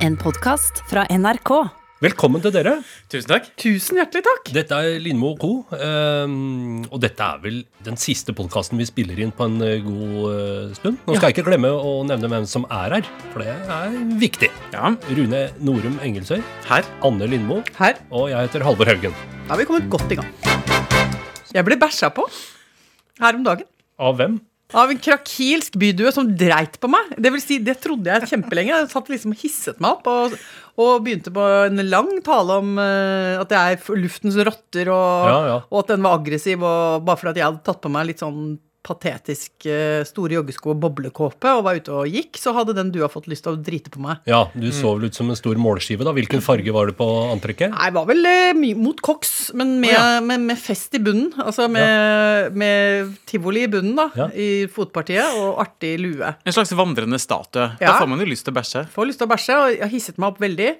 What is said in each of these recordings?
En podkast fra NRK. Velkommen til dere. Tusen takk. Tusen hjertelig takk. Dette er Lindmo og Co. ehm, og dette er vel den siste podkasten vi spiller inn på en eh, god eh, stund. Nå skal jeg ikke glemme å nevne hvem som er her, for det er viktig. Ja, Rune Norum Engelsøy, her. Anne Lindmo, Her. og jeg heter Halvor Haugen. Da har vi kommet godt i gang. Jeg ble bæsja på her om dagen. Av hvem? Av en krakilsk bydue som dreit på meg. Det vil si, det trodde jeg kjempelenge. Jeg satt liksom og hisset meg opp og, og begynte på en lang tale om uh, at jeg er luftens rotter, og, Ja, ja. og at den var aggressiv, og bare fordi jeg hadde tatt på meg litt sånn patetisk store joggesko og boblekåpe og var ute og gikk, så hadde den dua fått lyst til å drite på meg. Ja, du så vel ut som en stor målskive, da. Hvilken farge var det på antrekket? Nei, var vel eh, mye mot koks, men med, ja. med, med fest i bunnen. Altså med, med tivoli i bunnen, da, Ja. i fotpartiet, og artig lue. En slags vandrende statue. Ja. Da får man jo lyst til å bæsje. Får lyst til å bæsje, og jeg hisset meg opp veldig.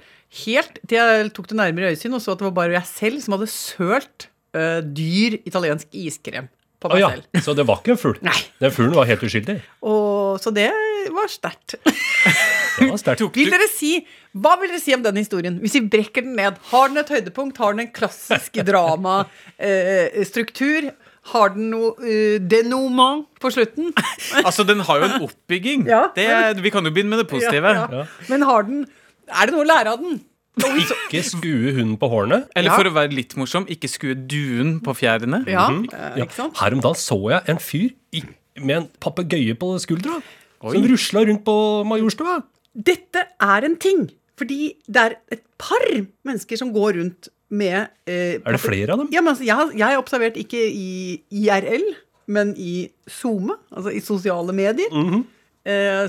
Helt til jeg tok det nærmere øyesyn og så at det var bare jeg selv som hadde sølt uh, dyr italiensk iskrem på meg meg ja, selv. så det var ikke en fugl. Nei. Den fuglen var helt uskyldig. Og, så det var sterkt. Det var sterkt. Vil dere si, hva vil dere si om den historien? Hvis vi brekker den ned, har den et høydepunkt? Har den en klassisk dramastruktur? har den noe uh, denouement på slutten? Altså, den har jo en oppbygging. Ja. Det, vi kan jo begynne med det positive. Ja, ja. Men har den Er det noe å lære av den? Ikke skue hunden på hårene. Eller Ja. for å være litt morsom, ikke skue duen på fjærene. Ja, mm -hmm. Ja. Her om dagen så jeg en fyr i, med en papegøye på skuldra. Oi. Som rusla rundt på Majorstua. Dette er en ting. Fordi det er et par mennesker som går rundt med eh, Er det flere av dem? Ja, men altså, jeg har jeg har observert ikke i IRL, men i SoMe, altså i sosiale medier. Mm eh,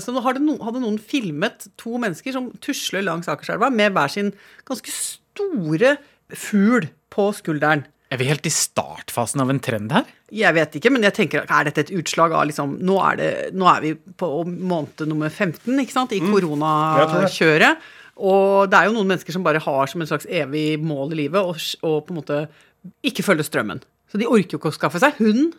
så nå hadde, no, hadde noen filmet to mennesker som tusler langs Akerselva med hver sin ganske store fugl på skulderen. Er vi helt i startfasen av en trend her? Jeg vet ikke, men jeg tenker, er dette et utslag av liksom Nå er, det, nå er vi på måned nummer 15 ikke sant, i Mm. Koronakjøret. Og det er jo noen mennesker som bare har som en slags evig mål i livet å på en måte ikke følge strømmen. Så de orker jo ikke å skaffe seg hund.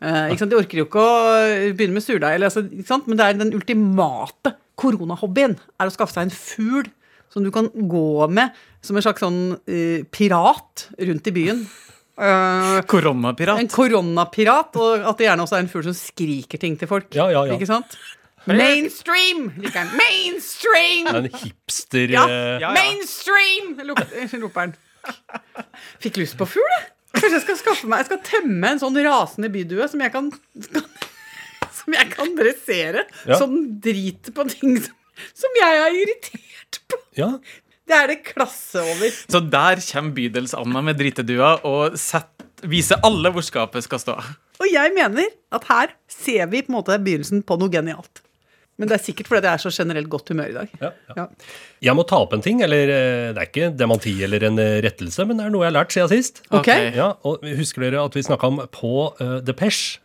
Eh, ikke sant? De orker jo ikke å begynne med surdeig. Altså. Men det er den ultimate koronahobbyen er å skaffe seg en fugl som du kan gå med som en slags sånn eh, pirat rundt i byen. Eh, en Koronapirat. koronapirat, og at det gjerne også er en fugl som skriker ting til folk. Ja, ja, ja. Ikke sant? Mainstream! Liker. Mainstream! En hipster Ja. eh, Ja, ja. Mainstream! roper han. Fikk lyst på fugl, jeg. Kanskje jeg skal skaffe meg Jeg skal temme en sånn rasende bydue som jeg kan Som jeg kan dressere. Ja. Som driter på ting som, som jeg er irritert på. ja. Det er det klasse over. Så der kommer Bydels-Anna med dritedua og sett, viser alle hvor skapet skal stå. Og jeg mener at her ser vi på en måte begynnelsen på noe genialt. Men det er sikkert fordi jeg er så generelt godt humør i dag. Ja, ja. Ja. Jeg må ta opp en ting, eller eh, det er ikke dementi eller en eh, rettelse, men det er noe jeg har lært siden sist. Ok. Ja, og Husker dere at vi snakka om på uh, Depeche?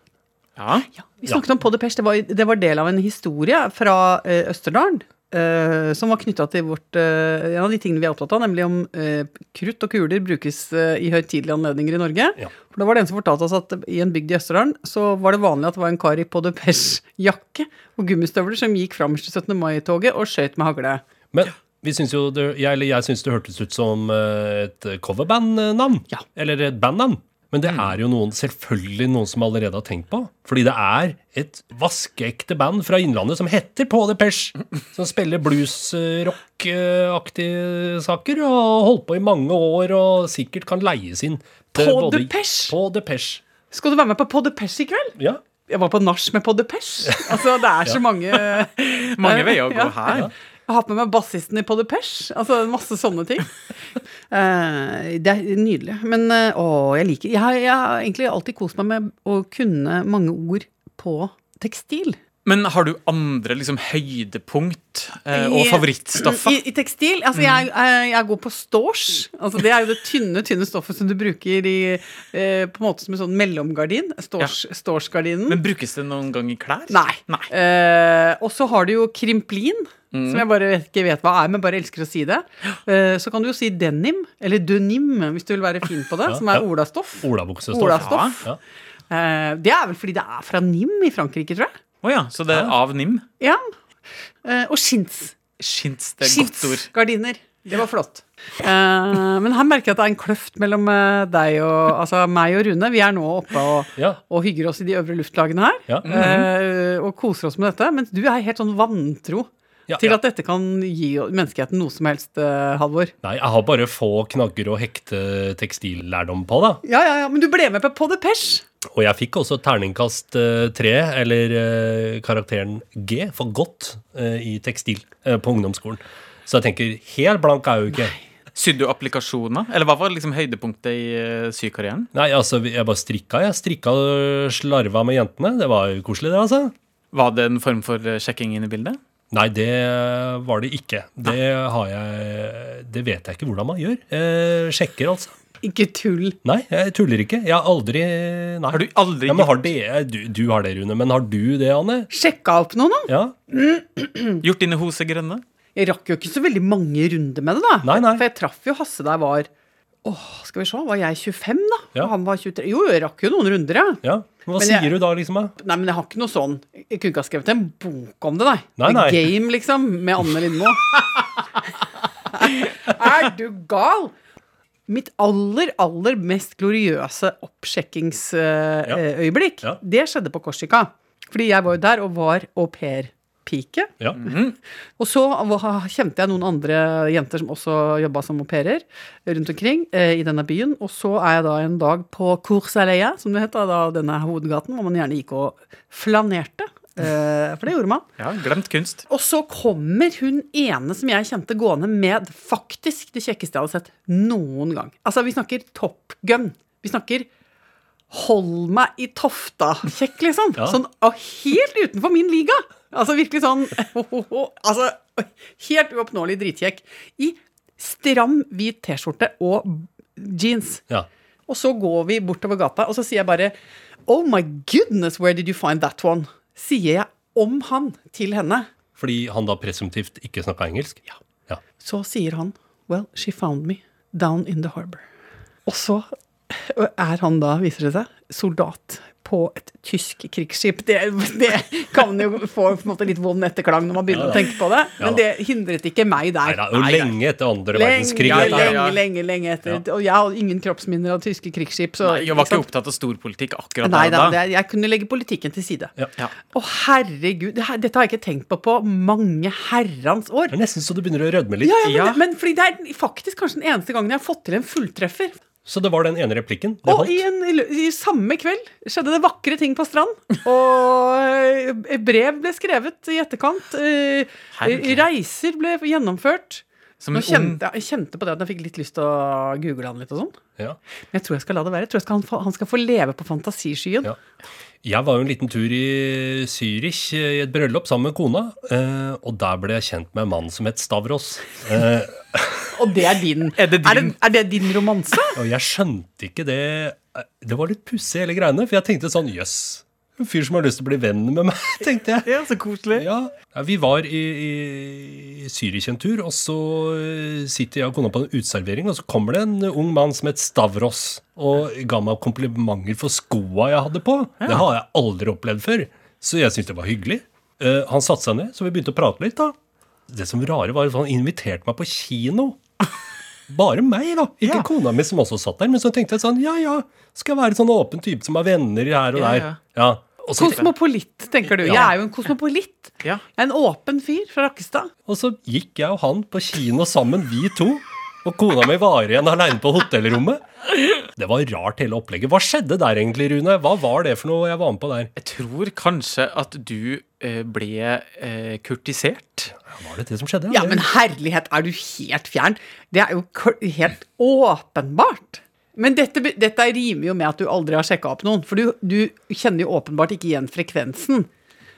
Ja. Vi snakket om På Depeche. Det var, det var del av en historie fra uh, Østerdalen. Eh, som var knytta til vårt, uh, en av de tingene vi er opptatt av, nemlig om uh, krutt og kuler brukes i høytidelige anledninger i Norge. Ja. For da var det en som fortalte oss at i en bygd i Østerdalen så var det vanlig at det var en kar i På de Pers-jakke og gummistøvler som gikk fram til 17. mai-toget og skøyt med hagle. Men vi syns jo det, jeg, eller jeg syns det hørtes ut som et coverband-navn. Ja. Eller et bandnavn. Men det er jo noen, selvfølgelig noen som allerede har tenkt på. Fordi det er et vaskeekte band fra Innlandet som heter På Depeche. Som spiller blues-rock-aktige saker. Og har holdt på i mange år og sikkert kan leies inn. På Depeche? På Depeche. Skal du være med på På Depeche i kveld? Ja. Jeg var på nach med På Depeche. Altså, det er så mange Mange veier å gå her. Ja. Jeg har hatt med meg bassisten i Pau de Peche. Altså masse sånne ting. Uh, det er nydelig. Men uh, å, jeg liker jeg har, jeg har egentlig alltid kost meg med å kunne mange ord på tekstil. Men har du andre liksom, høydepunkt eh, og favorittstoffer? I, I tekstil? Altså, jeg, jeg, jeg går på stors. Altså, det er jo det tynne, tynne stoffet som du bruker i, eh, på en måte som en sånn mellomgardin. Stors, Ja. Men brukes det noen gang i klær? Nei. Nei. Eh, og så har du jo krimplin, som jeg bare ikke vet hva er, men bare elsker å si det. Eh, så kan du jo si denim, eller denim, hvis du vil være fin på det, som er ja. olastoff. Olabuksestoff. Olastoff. Ja. Eh, det er vel fordi det er fra Nim i Frankrike, tror jeg. Å ja, så det er av NIM? Ja. Eh, og chins. Skins det er godt ord. Gardiner. Det var flott. Uh, men her merker jeg at det er en kløft mellom deg og altså meg og Rune. Vi er nå oppe og, Ja. og hygger oss i de øvre luftlagene her. Ja. eh, og koser oss med dette. Mens du er helt sånn vantro Ja, til ja. at dette kan gi menneskeheten noe som helst, uh, Halvor. Nei, jeg har bare få knagger og hekte tekstillærdom på, da. Ja, ja, ja, men du ble med på På Depeche. Og jeg fikk også terningkast eh, tre, eller uh, karakteren G, for godt, i tekstil på ungdomsskolen. Så jeg tenker, helt blank er jeg jo ikke. Sydde du applikasjoner? Eller hva var liksom høydepunktet i sykarrieren? Nei, altså, jeg bare strikka, jeg. Strikka og slarva med jentene. Det var jo koselig, det, altså. Var det en form for sjekking inn i bildet? Nei, det var det ikke. Det har jeg Det vet jeg ikke hvordan man gjør. Eh, sjekker, altså. Ikke tull. Nei, jeg tuller ikke. Jeg har aldri Nei. Har du aldri ja, men har det, du, du har det, Rune. Men har du det, Anne? Sjekka opp noe nå? Ja? gjort dine hoser grønne? Jeg rakk jo ikke så veldig mange runder med det, da. Nei, nei. For jeg traff jo Hasse da jeg var Åh, skal vi se, var jeg 25 da? Ja. Og han var 23. Jo, jeg rakk jo noen runder, ja. ja. Hva Men sier jeg- du da, liksom? da? Nei, men jeg har ikke noe sånn Jeg kunne ikke ha skrevet en bok om det, nei. Nei, nei. The Game, liksom, med Anne Lindmo. er du gal? Mitt aller, aller mest gloriøse oppsjekkingsøyeblikk, Ja. det skjedde på Korsika. Fordi jeg var jo der og var au pair-pike. Ja. Og så kjente jeg noen andre jenter som også jobba som au pairer rundt omkring eh, i denne byen. Og så er jeg da en dag på Coursaléa, som det het, da, da denne hovedgaten, hvor man gjerne gikk og flanerte. Eh, for det gjorde man. Ja, glemt kunst. Og så kommer hun ene som jeg kjente gående med faktisk det kjekkeste jeg hadde sett noen gang. Altså, vi snakker Top Gun. Vi snakker Hold meg i tofta-kjekk, liksom. Ja. Sånn helt utenfor min liga. Altså virkelig sånn Altså helt uoppnåelig dritkjekk. I stram hvit T-skjorte og jeans. ja. Og så går vi bortover gata, og så sier jeg bare Oh my goodness, where did you find that one? Sier jeg om han til henne. Fordi han da presumptivt ikke snakka engelsk? Ja. ja. Så sier han Well, she found me down in the harbor. Og så er han da, viser det seg, soldat på et tysk krigsskip. Det, det kan jo få på en måte litt vond etterklang når man begynner Ja, å tenke på det, men Ja. det hindret ikke meg der. Nei, da, lenge etter andre Lenge, verdenskrig. ja, lenge, lenge, lenge etter. Ja. Og jeg har ingen kroppsminner av tyske krigsskip. Så, Nei, jeg var ikke opptatt av storpolitikk akkurat Nei, da, da. jeg kunne legge politikken til side. Å, Ja. Ja. herregud. Det dette har jeg ikke tenkt på på mange herrens år. Det er nesten så du begynner å rødme litt. Ja, ja, men, Ja. Det, men fordi det er faktisk kanskje den eneste gangen jeg har fått til en fulltreffer. Så det var den ene replikken. Det Og holdt. i, en, i, i samme kveld skjedde det vakre ting på strand. Og eh, brev ble skrevet i etterkant. eh, Reiser ble gjennomført. Som en kjente, jeg jeg kjente på det at jeg fikk litt lyst til å google han litt og sånn. Ja. Men jeg tror jeg skal la det være. Jeg tror jeg skal, han, han skal få leve på fantasiskyen. Ja. Jeg var jo en liten tur i Zürich eh, i et bryllup sammen med kona, eh, og der ble jeg kjent med en mann som het Stavros. Eh, Og det er din. Er det din? Er det, er det din romanse? og jeg skjønte ikke det Det var litt pussig, hele greiene, for jeg tenkte sånn Jøss, en fyr som har lyst til å bli venn med meg, tenkte jeg. Ja, så koselig. Ja, ja, Vi var i, i, Zürich en tur, og så eh, sitter jeg og kona på en uteservering, og så kommer det en ung mann som het Stavros, og ga meg komplimenter for skoa jeg hadde på. Det har jeg aldri opplevd før, så jeg syntes det var hyggelig. Eh, han satte seg ned, så vi begynte å prate litt. da. Det som rare var at han inviterte meg på kino. Bare meg, da. Ikke Ja. kona mi som også satt der. Men så tenkte jeg sånn, ja ja, skal jeg være sånn åpen type som har venner her og der. ja. Ja. Så, Kosmopolitt, tenker du. Jeg er jo en kosmopolitt. Ja. Jeg er en åpen fyr fra Rakkestad. Og så gikk jeg og han på kino sammen, vi to. Og kona mi var igjen aleine på hotellrommet. Det var rart, hele opplegget. Hva skjedde der egentlig, Rune? Hva var det for noe jeg var med på der? Jeg tror kanskje at du eh, ble eh, kurtisert. Var det det som skjedde? Ja, men herlighet, er du helt fjern? Det er jo helt åpenbart. Men dette, dette rimer jo med at du aldri har sjekka opp noen. For du, du kjenner jo åpenbart ikke igjen frekvensen.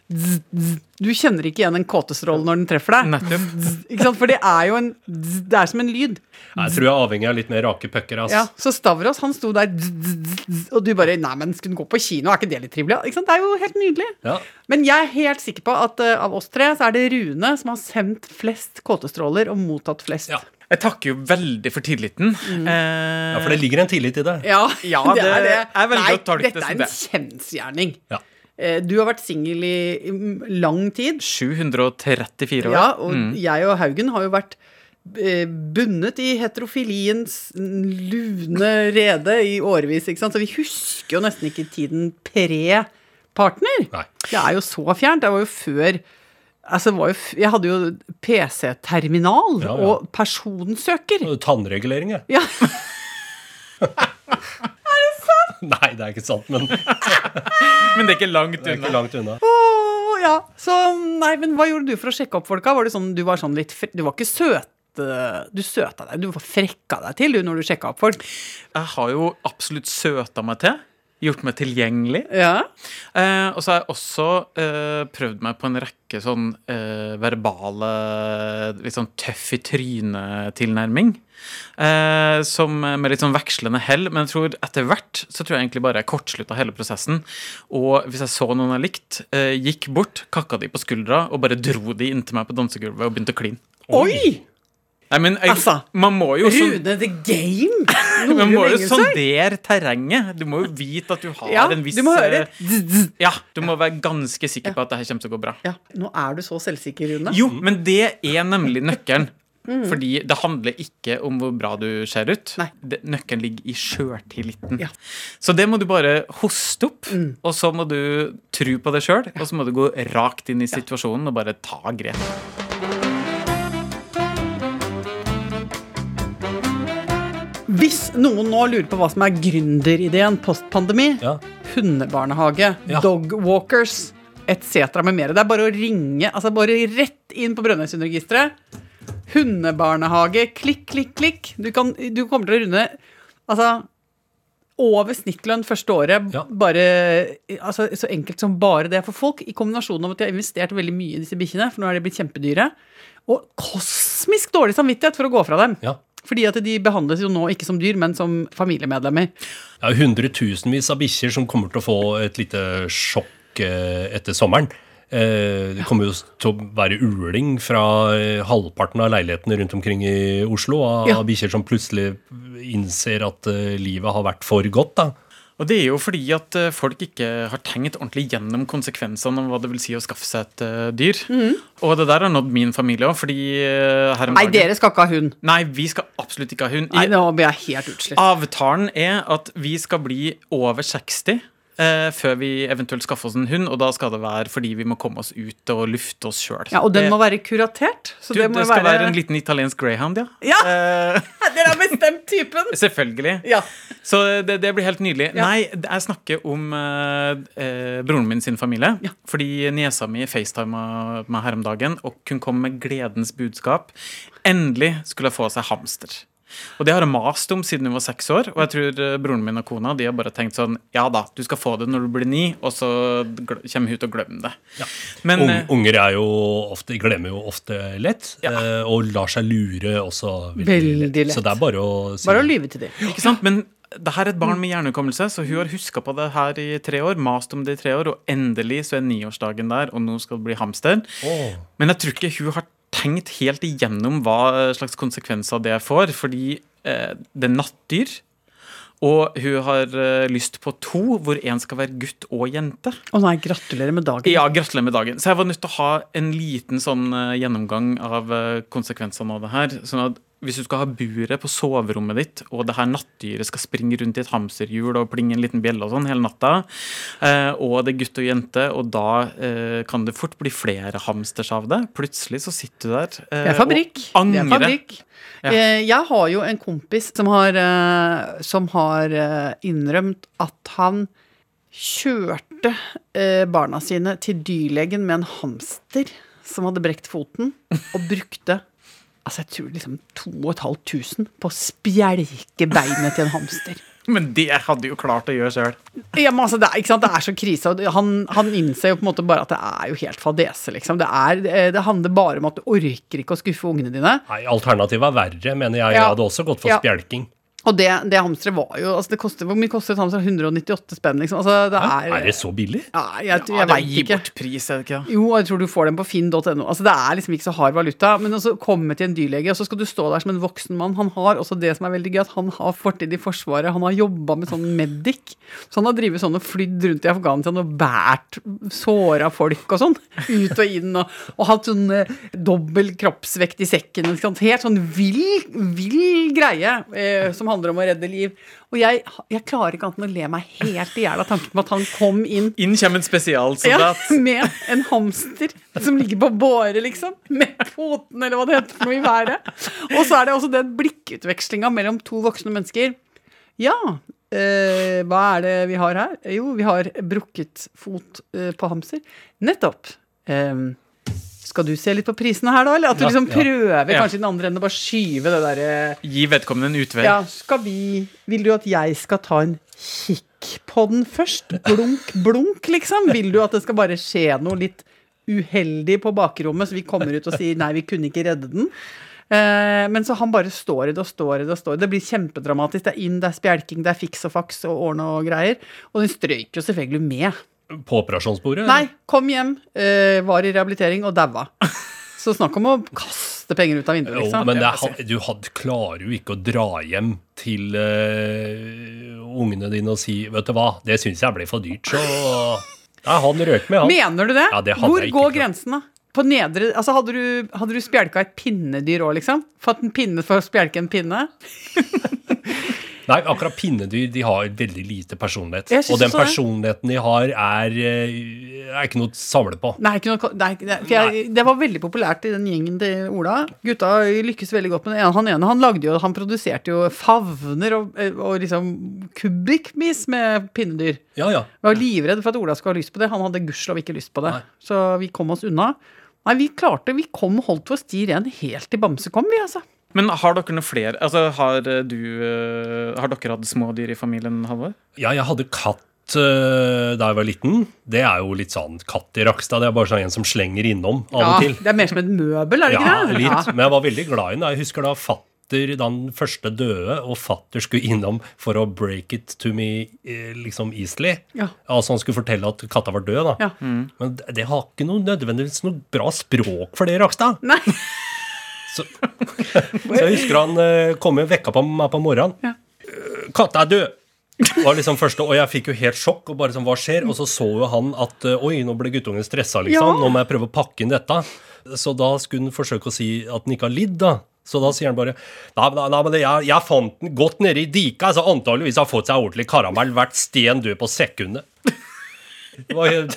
Zzz, zzz. Du kjenner ikke igjen en kåtestråle når den treffer deg. Ikke sant? For det er jo en zzz, Det er som en lyd. Jeg tror jeg er avhengig av litt mer rake pucker. Altså. Ja, Så Stavros han sto der, zzz, zzz, zzz, og du bare Nei, men skulle den gå på kino? Er ikke det litt trivelig? Ikke sant? Det er jo helt nydelig. Ja. Men jeg er helt sikker på at uh, av oss tre så er det Rune som har sendt flest kåtestråler og mottatt flest. Ja. Jeg takker jo veldig for tilliten. Mm. Eh, ja, for det ligger en tillit i det. Ja, Ja, det det- er det. jeg velger Nei, å tolke det dette er en det. kjensgjerning. Ja. Eh, Du har vært singel i lang tid. 734 år. Ja, og Mm. jeg og Haugen har jo vært eh, bundet i heterofiliens lune rede i årevis, ikke sant? Så vi husker jo nesten ikke tiden pre-partner. Nei. Det er jo så fjernt. Det var jo før Altså, var jo, jeg hadde jo PC-terminal Ja, ja. og personsøker. Tannregulering, jeg. Ja. Nei, det er ikke sant, men det Men det er ikke langt er ikke unna. langt unna. Åh, ja. Så nei, men hva gjorde du for å sjekke opp folka? Var det sånn, du var sånn litt fre- Du var ikke søt du søta deg, du var frekka deg til du når du sjekka opp folk. Jeg har jo absolutt søta meg til. Gjort meg tilgjengelig. Ja. Eh, og så har jeg også eh, prøvd meg på en rekke sånn eh, verbale Litt sånn tøff i trynet-tilnærming. Eh, som med litt sånn vekslende hell. Men jeg tror etter hvert så tror jeg egentlig bare jeg kortslutta hele prosessen. Og hvis jeg så noen jeg likte, eh, gikk bort, kakka de på skuldra og bare dro de inntil meg på dansegulvet og begynte å kline. Oi! Nei, men jeg, Altså, man må jo sånn Rune the Game! man må jo sondere terrenget. Du må jo vite at du har Ja, en viss du må høre. eh, Ja, du må være ganske sikker på at det her kommer til å gå bra. Ja, nå er du så selvsikker, Rune. Jo, men det er nemlig nøkkelen. Mm. Fordi det handler ikke om hvor bra du ser ut. Det, nøkkelen ligger i sjøltilliten. Ja. Mm. Så det må du bare hoste opp, og så må du tro på det sjøl. Og så må du gå rakt inn i situasjonen og bare ta grep. Hvis noen nå lurer på hva som er gründerideen post-pandemi, Ja. hundebarnehage, Ja. dogwalkers etc. med mer. Det er bare å ringe, altså bare rett inn på Brønnøysundregisteret. Hundebarnehage, klikk, klikk, klikk. Du, kan, du kommer til å runde altså, over snittlønn første året. Ja. Bare, altså, så enkelt som bare det for folk, i kombinasjon av at de har investert veldig mye i disse bikkjene, for nå er de blitt kjempedyre, og kosmisk dårlig samvittighet for å gå fra dem. Ja. Fordi at de behandles jo nå ikke som dyr, men som familiemedlemmer. Det er hundretusenvis av bikkjer som kommer til å få et lite sjokk eh, etter sommeren. Eh, Det kommer jo til å være uling fra eh, halvparten av leilighetene rundt omkring i Oslo av Ja. bikkjer som plutselig innser at livet har vært for godt. da. Og det er jo fordi at eh, folk ikke har tenkt ordentlig gjennom konsekvensene av hva det vil si å skaffe seg et dyr. dyr. Og det der har nådd min familie òg, fordi eh, her om Nei, dagen dere skal ikke ha hund. Nei, vi skal absolutt ikke ha hund. Nei, nå blir jeg helt utslitt. avtalen er at vi skal bli over 60 eh, før vi eventuelt skaffer oss en hund, og da skal det være fordi vi må komme oss ut og lufte oss sjøl. Ja, og den må være kuratert. Så du, det det skal være være en liten italiensk greyhound, ja. Ja! Eh, Dere har bestemt typen! selvfølgelig. Ja. Så det, det blir helt nydelig. Ja. Nei, jeg snakker om eh, eh, broren min sin familie. Ja. Fordi niesa mi facetima meg her om dagen, og hun kom med gledens budskap. Endelig skulle hun få seg hamster. Og det har jeg mast om siden hun var seks år. Og jeg tror eh, broren min og kona de har bare tenkt sånn Ja da, du skal få det når du blir ni, og så kommer hun til å glemme det. Men Ung, eh, unger er jo ofte, glemmer jo ofte lett, Ja. eh, og lar seg lure også veldig, Veldig lett. Så det er bare å si Bare å lyve til dem. Ikke sant? Men det her er et barn med hjernehukommelse, så hun har huska på det her i tre år. Mast om det i tre år, og endelig så er niårsdagen der, og nå skal det bli hamster. Oh. Men jeg tror ikke hun har tenkt helt igjennom hva slags konsekvenser det får, fordi eh, det er nattdyr. Og hun har eh, lyst på to, hvor én skal være gutt og jente. Å nei, gratulerer med dagen. Ja, gratulerer med dagen. Så jeg var nødt til å ha en liten sånn eh, gjennomgang av eh, konsekvensene av det her. Sånn at hvis du skal ha buret på soverommet ditt, og det her nattdyret skal springe rundt i et hamsterhjul og plinge en liten bjelle og sånn hele natta, eh, og det er gutt og jente, og da eh, kan det fort bli flere hamsters av det. Plutselig så sitter du der eh, Det er fabrikk. og Det er fabrikk. Ja. Jeg har jo en kompis som har, som har innrømt at han kjørte barna sine til dyrlegen med en hamster som hadde brekt foten, og brukte altså jeg tror liksom 2500 på å spjelke beinet til en hamster. Men det hadde jo klart å gjøre sjøl. Ja, men altså, det, er, det er så krise. og Han, han innser jo på en måte bare at det er jo helt fadese, liksom. Det, er, det handler bare om at du orker ikke å skuffe ungene dine. Nei, alternativet er verre, mener jeg. Jeg Ja. hadde også gått for Ja. spjelking. Og det, det hamsteret var jo altså det koster, Hvor mye koster et hamster? 198 spenn, liksom. Altså, det er, Er det så billig? Ja, jeg, jeg, Ja, veit ikke. bort pris, er det ikke? Jo, jeg tror du får dem på finn.no. Altså, det er liksom ikke så hard valuta. Men også komme til en dyrlege, og så skal du stå der som en voksen mann. Han har også det som er veldig gøy, at han har fortid i Forsvaret. Han har jobba med sånn medic. Så han har drevet sånn og flydd rundt i Afghanistan og båret såra folk og sånn. Ut og inn, og, og hatt sånn eh, dobbel kroppsvekt i sekken. Ikke sant? Helt sånn vill, vill greie eh, som handler om å redde liv. Og jeg, jeg klarer ikke annet enn å le meg helt i hjel av tanken på at han kom inn Inn kommer en ja, med en hamster som ligger på båre, liksom. Med poten, eller hva det heter for noe i været. Og så er det også den blikkutvekslinga mellom to voksne mennesker. Ja, eh, hva er det vi har her? Jo, vi har brukket fot eh, på hamster. Nettopp. Ehm, skal du se litt på prisene her, da? Eller at du liksom prøver kanskje i den andre enden å bare skyve det derre Gi vedkommende en utvei. ja, skal vi Vil du at jeg skal ta en kikk på den først? Blunk, blunk, liksom? Vil du at det skal bare skje noe litt uheldig på bakrommet, så vi kommer ut og sier nei, vi kunne ikke redde den? Eh, men så han bare står i det og står i det og står i det. Det blir kjempedramatisk. Det er inn, det er spjelking, det er fiks og faks og ordne og greier. Og den strøyk jo selvfølgelig med. På operasjonsbordet? Nei, kom hjem, eh, var i rehabilitering og daua. Så snakk om å kaste penger ut av vinduet, Jo, liksom. men det, er- du had, klarer jo ikke å dra hjem til uh, ungene dine og si Vet du hva, det syns jeg ble for dyrt, så Nei, han røk med, han. Mener du det? Ja, det Hvor går klart. grensen, da? På nedre, altså Hadde du, hadde du spjelka et pinnedyr òg, liksom? Fått en pinne for å spjelke en pinne? Nei, akkurat pinnedyr de har veldig lite personlighet. Og den personligheten de har, er, eh, er ikke noe å samle på. Nei, noe, nei, jeg, det var veldig populært i den gjengen til Ola. Gutta lykkes veldig godt med det. Han ene han lagde jo, han produserte jo favner og, og liksom kubikkvis med pinnedyr. Ja, ja. Jeg var livredd for at Ola skulle ha lyst på det. Han hadde gudskjelov ikke lyst på det. Nei. Så vi kom oss unna. Nei, vi klarte, vi kom og holdt vår sti ren helt til Bamse kom, vi, altså. Men har dere noe flere Altså, har eh, du eh, Har dere hatt små dyr i familien, Halvor? ja jeg hadde katt eh, da jeg var liten. Det er jo litt sånn katt i Rakstad. Det er bare sånn en som slenger innom av og til. det er mer som et møbel, er det Ja, ikke det? litt. Men jeg var veldig glad i den. Jeg husker da fatter da den første døde, og fatter skulle innom for å break it to me liksom easily. Ja. Altså Han skulle fortelle at katta var død, da. Ja. Men det- det har ikke noe, nødvendigvis noe bra språk for det, i Rakstad. Nei. Så, så jeg husker han eh, kom og vekka på meg på morgenen. Ja. «Øh, Katta er død! var liksom første, Og jeg fikk jo helt sjokk. og bare sånn, Hva skjer? Og så så jo han at eh, oi, nå ble guttungen stressa, liksom. Ja. Nå må jeg prøve å pakke inn dette. Så da skulle han forsøke å si at han ikke har lidd, da. Så da sier han bare Nei, nei, nei men jeg, jeg fant den godt nede i diket, så antageligvis har fått seg ordentlig karamell. Vært sten død på sekundet. Det var helt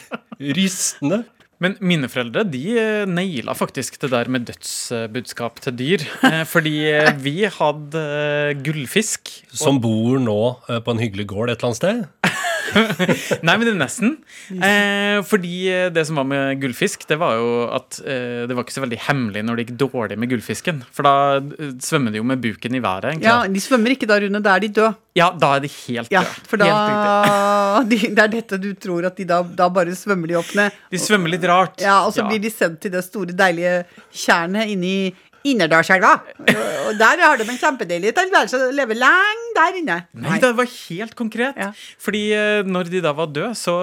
rystende. Men mine foreldre de eh, naila faktisk det der med dødsbudskap til dyr. Eh, Fordi eh, vi hadde gullfisk. Som bor nå på en hyggelig gård et eller annet sted. Nei, men det er nesten. Eh, fordi eh, det som var med gullfisk, det var jo at eh, det var ikke så veldig hemmelig når det gikk dårlig med gullfisken. For da eh, svømmer de jo med buken i været, egentlig. Ja, De svømmer ikke da, Rune. Da er de døde. Ja, da er de helt Ja, døde. for da de, Det er dette du tror at de da, da bare svømmer de opp ned. De svømmer litt rart. Ja, Og så blir de sendt til det store, deilige tjernet inni Innerdalselva. Og der har de en kjempedeilig tilværelse. Lever lenge der inne. Nei, det var helt konkret. Ja. Fordi eh, når de da var døde, så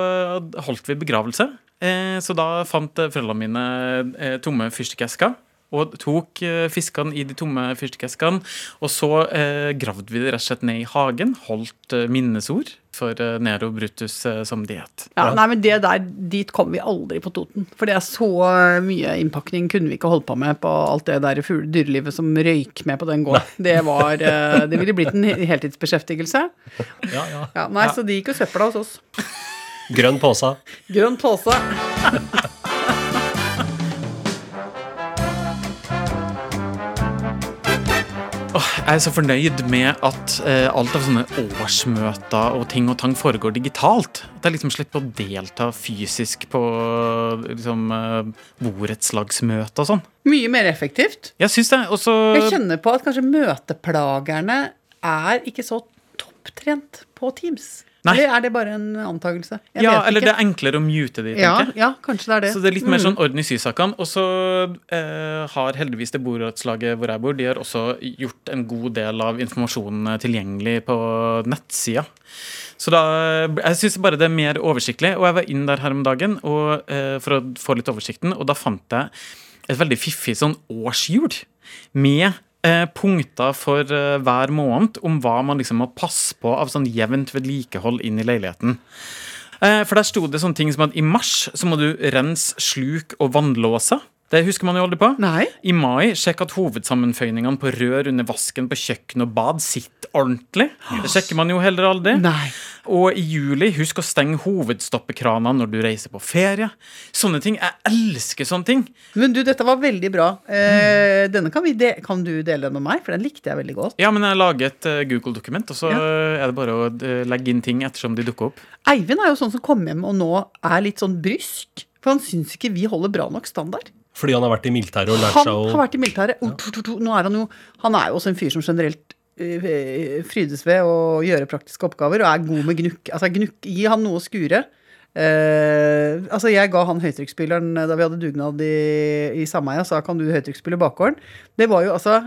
holdt vi begravelse. Eh, så da fant eh, foreldrene mine tomme fyrstikkesker. Og tok fiskene i de tomme fyrstikkeskene. Og så eh, gravde vi det rett og slett ned i hagen. Holdt minnesord for eh, Nero Brutus eh, som diett. Ja, nei, men det der, Dit kom vi aldri på Toten. For det er så mye innpakning kunne vi ikke holde på med på alt det der dyrelivet som røyk med på den gården. Det var, eh, det ville blitt en heltidsbeskjeftigelse. Ja, ja. Ja, nei, Så det gikk jo søpla hos oss. Grønn påse. Grønn pose. Jeg er så fornøyd med at eh, alt av sånne årsmøter og ting og tang foregår digitalt. At jeg liksom slipper å delta fysisk på liksom, eh, borettslagsmøte og sånn. Mye mer effektivt. Jeg syns det. Også Jeg kjenner på at kanskje møteplagerne er ikke så topptrent på Teams. Nei. Eller er det bare en antakelse? Jeg Ja, eller ikke. det er enklere å mute de, ja, tenker jeg. ja, kanskje det er det. Så det er litt mer Mm. sånn orden i sysakene. Og så eh, har heldigvis det borettslaget hvor jeg bor, de har også gjort en god del av informasjonen tilgjengelig på nettsida. Så da, jeg syns bare det er mer oversiktlig. Og jeg var inn der her om dagen og, eh, for å få litt oversikten, og da fant jeg et veldig fiffig sånn årshjul med eh, punkter for eh, hver måned om hva man liksom må passe på av sånn jevnt vedlikehold inn i leiligheten. Eh, For der sto det sånne ting som at i mars så må du rense sluk og vannlåser. Det husker man jo aldri på. Nei. I mai, sjekk at hovedsammenføyningene på rør under vasken på kjøkken og bad sitter ordentlig. Det sjekker man jo heller aldri. Nei. Og i juli, husk å stenge hovedstoppekranene når du reiser på ferie. Sånne ting. Jeg elsker sånne ting. Men du, dette var veldig bra. Eh, denne kan, kan du dele den med meg, for den likte jeg veldig godt. Ja, men jeg lager et eh, Google-dokument, og så Ja. er det bare å eh, legge inn ting ettersom de dukker opp. Eivind er jo sånn som kom hjem og nå er litt sånn brysk. For han syns ikke vi holder bra nok standard. Fordi han har vært i militæret og lært Han seg har vært i militæret. og to, to, Nå er han jo Han er jo også en fyr som generelt eh, frydes ved å gjøre praktiske oppgaver og er god med gnukk. Altså gnukk, Gi han noe å skure. Uh, altså Jeg ga han høytrykksspilleren da vi hadde dugnad i, i sameia, sa kan du høytrykksspille bakgården. Det var jo altså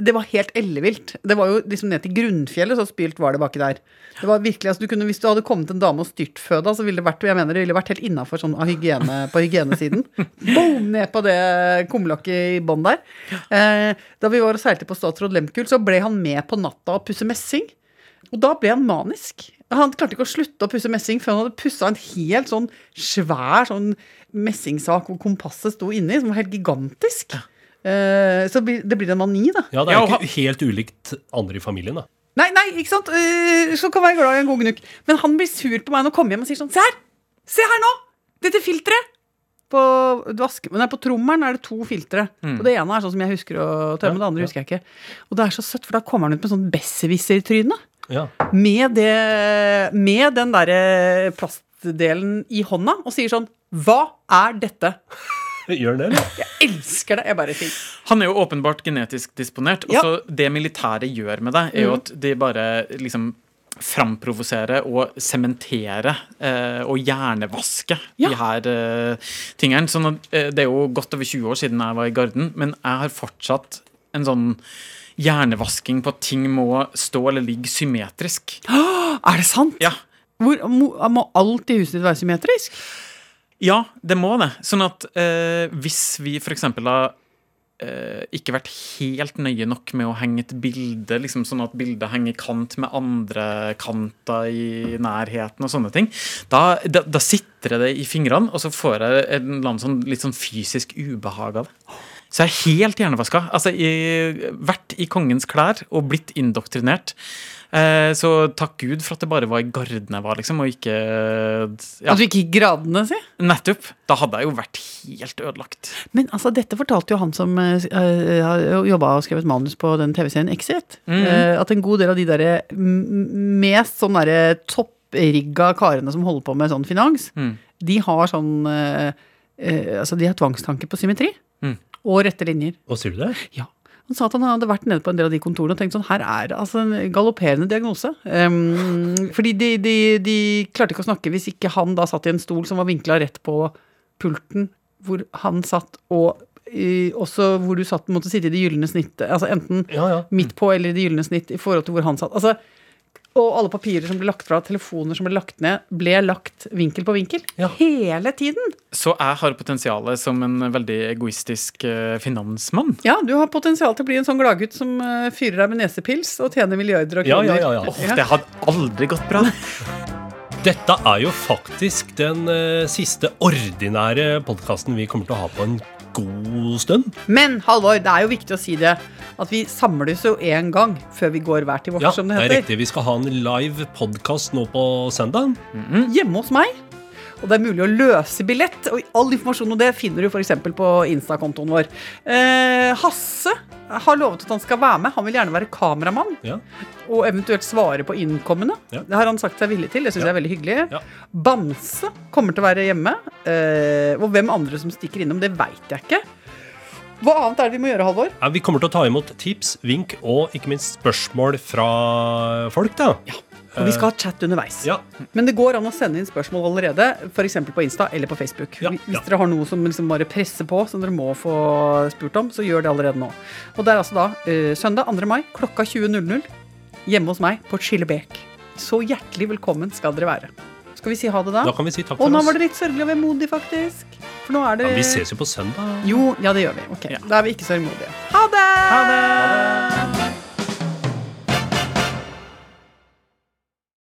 det var helt ellevilt. Det var jo liksom ned til grunnfjellet, så spilt var det baki der. Det var virkelig, altså du kunne, Hvis du hadde kommet en dame og styrtføda, så ville det vært jeg mener det ville vært helt innafor sånn av hygiene, på hygienesiden. Boom! Ned på det kumlokket i bånn der. Eh, da vi var og seilte på Statsråd Lehmkuhl, så ble han med på natta og pusse messing. Og da ble han manisk. Han klarte ikke å slutte å pusse messing før han hadde pussa en helt sånn svær sånn messingsak hvor kompasset sto inni, som var helt gigantisk. Eh, så det blir en mani, da. Ja, det er jo ikke helt ulikt andre i familien, da. Nei, nei, ikke sant? Eh, så kan være glad i en god gnukk. Men han blir sur på meg når han kommer hjem og sier sånn Se her! Se her nå! Dette filteret! På, vaske, nei, på trommelen er det to filtre. Og det ene er sånn som jeg husker å tømme, Ja, det andre ja. husker jeg ikke. Og det er så søtt, for da kommer han ut med sånn besserwisser-tryne. Ja. Med, det- med den derre plastdelen i hånda og sier sånn Hva er dette? Gjør han det, eller? Jeg elsker det. Jeg bare sier Han er jo åpenbart genetisk disponert. Ja. så det militæret gjør med deg, er jo at de bare liksom framprovosere og sementere eh, og hjernevaske Ja. de her eh, tingene. Sånn at, eh, det er jo godt over 20 år siden jeg var i Garden, men jeg har fortsatt en sånn hjernevasking på at ting må stå eller ligge symmetrisk. Er det sant? Ja, Hvor, må, må alt i huset ditt være symmetrisk? Ja, det må det. Sånn at eh, hvis vi f.eks. har eh, ikke vært helt nøye nok med å henge et bilde, liksom sånn at bildet henger i kant med andre kanter i nærheten og sånne ting, da, da, da sitter det i fingrene, og så får jeg en eller annen sånn, litt sånn fysisk ubehag av det. Så jeg er helt hjernevaska. Altså, jeg, vært i kongens klær og blitt indoktrinert. Eh, så takk Gud for at det bare var i Garden jeg var, liksom, og ikke ja. At du ikke gikk gradene, si? Nettopp. Da hadde jeg jo vært helt ødelagt. Men altså, dette fortalte jo han som uh, har jobba og skrevet manus på den TV-serien Exit. Mm. Eh, at en god del av de derre mest sånn derre topprigga karene som holder på med sånn finans, Mm. de har sånn eh, eh, Altså, de har tvangstanker på symmetri. Og rette linjer. Og sier du det? Ja. Han sa at han hadde vært nede på en del av de kontorene og tenkt sånn Her er det altså en galopperende diagnose. Um, fordi de, de, de klarte ikke å snakke hvis ikke han da satt i en stol som var vinkla rett på pulten hvor han satt, og i, også hvor du satt, måtte sitte i det gylne snittet. Altså enten Ja, ja. midt på eller i det gylne snitt i forhold til hvor han satt. Altså, og alle papirer som ble lagt fra, telefoner som ble lagt ned, ble lagt vinkel på vinkel. Ja. Hele tiden. Så jeg har potensialet som en veldig egoistisk eh, finansmann. Ja, du har potensial til å bli en sånn gladgutt som eh, fyrer deg med nesepils og tjener milliarder av Ja, kroner. ja, ja, ja. Åh, det hadde aldri gått bra. Dette er jo faktisk den eh, siste ordinære podkasten vi kommer til å ha på en god stund. Men Halvor, det er jo viktig å si det, at vi samles jo én gang før vi går hver til vårt, Ja, som det heter. det er riktig. Vi skal ha en live podkast nå på søndag. Hjemme hos meg. Og det er mulig å løse billett. Og all informasjon om det finner du f.eks. på Insta-kontoen vår. Eh, Hasse har lovet at han skal være med. Han vil gjerne være kameramann. Ja. Og eventuelt svare på innkommende. Ja. Det har han sagt seg villig til. Det syns Ja. jeg er veldig hyggelig. Ja. Bamse kommer til å være hjemme. Eh, og hvem andre som stikker innom, det veit jeg ikke. Hva annet er det vi må gjøre, Halvor? Ja, vi kommer til å ta imot tips, vink og ikke minst spørsmål fra folk. da. Og vi skal ha chat underveis. Ja. Men det går an å sende inn spørsmål allerede, f.eks. på Insta eller på Facebook. Ja, Hvis dere har noe som liksom bare presser på, som dere må få spurt om, så gjør det allerede nå. Og det er altså da uh, søndag 2. mai klokka 20.00 hjemme hos meg på Chillebek. Så hjertelig velkommen skal dere være. Skal vi si ha det da? Da kan vi si takk Og nå var det litt sørgelig og vemodig, faktisk. For nå er det Ja, vi ses jo på søndag. Jo, ja, det gjør vi. Ok. Da er vi ikke så sørgmodige. Ha det! Ha det!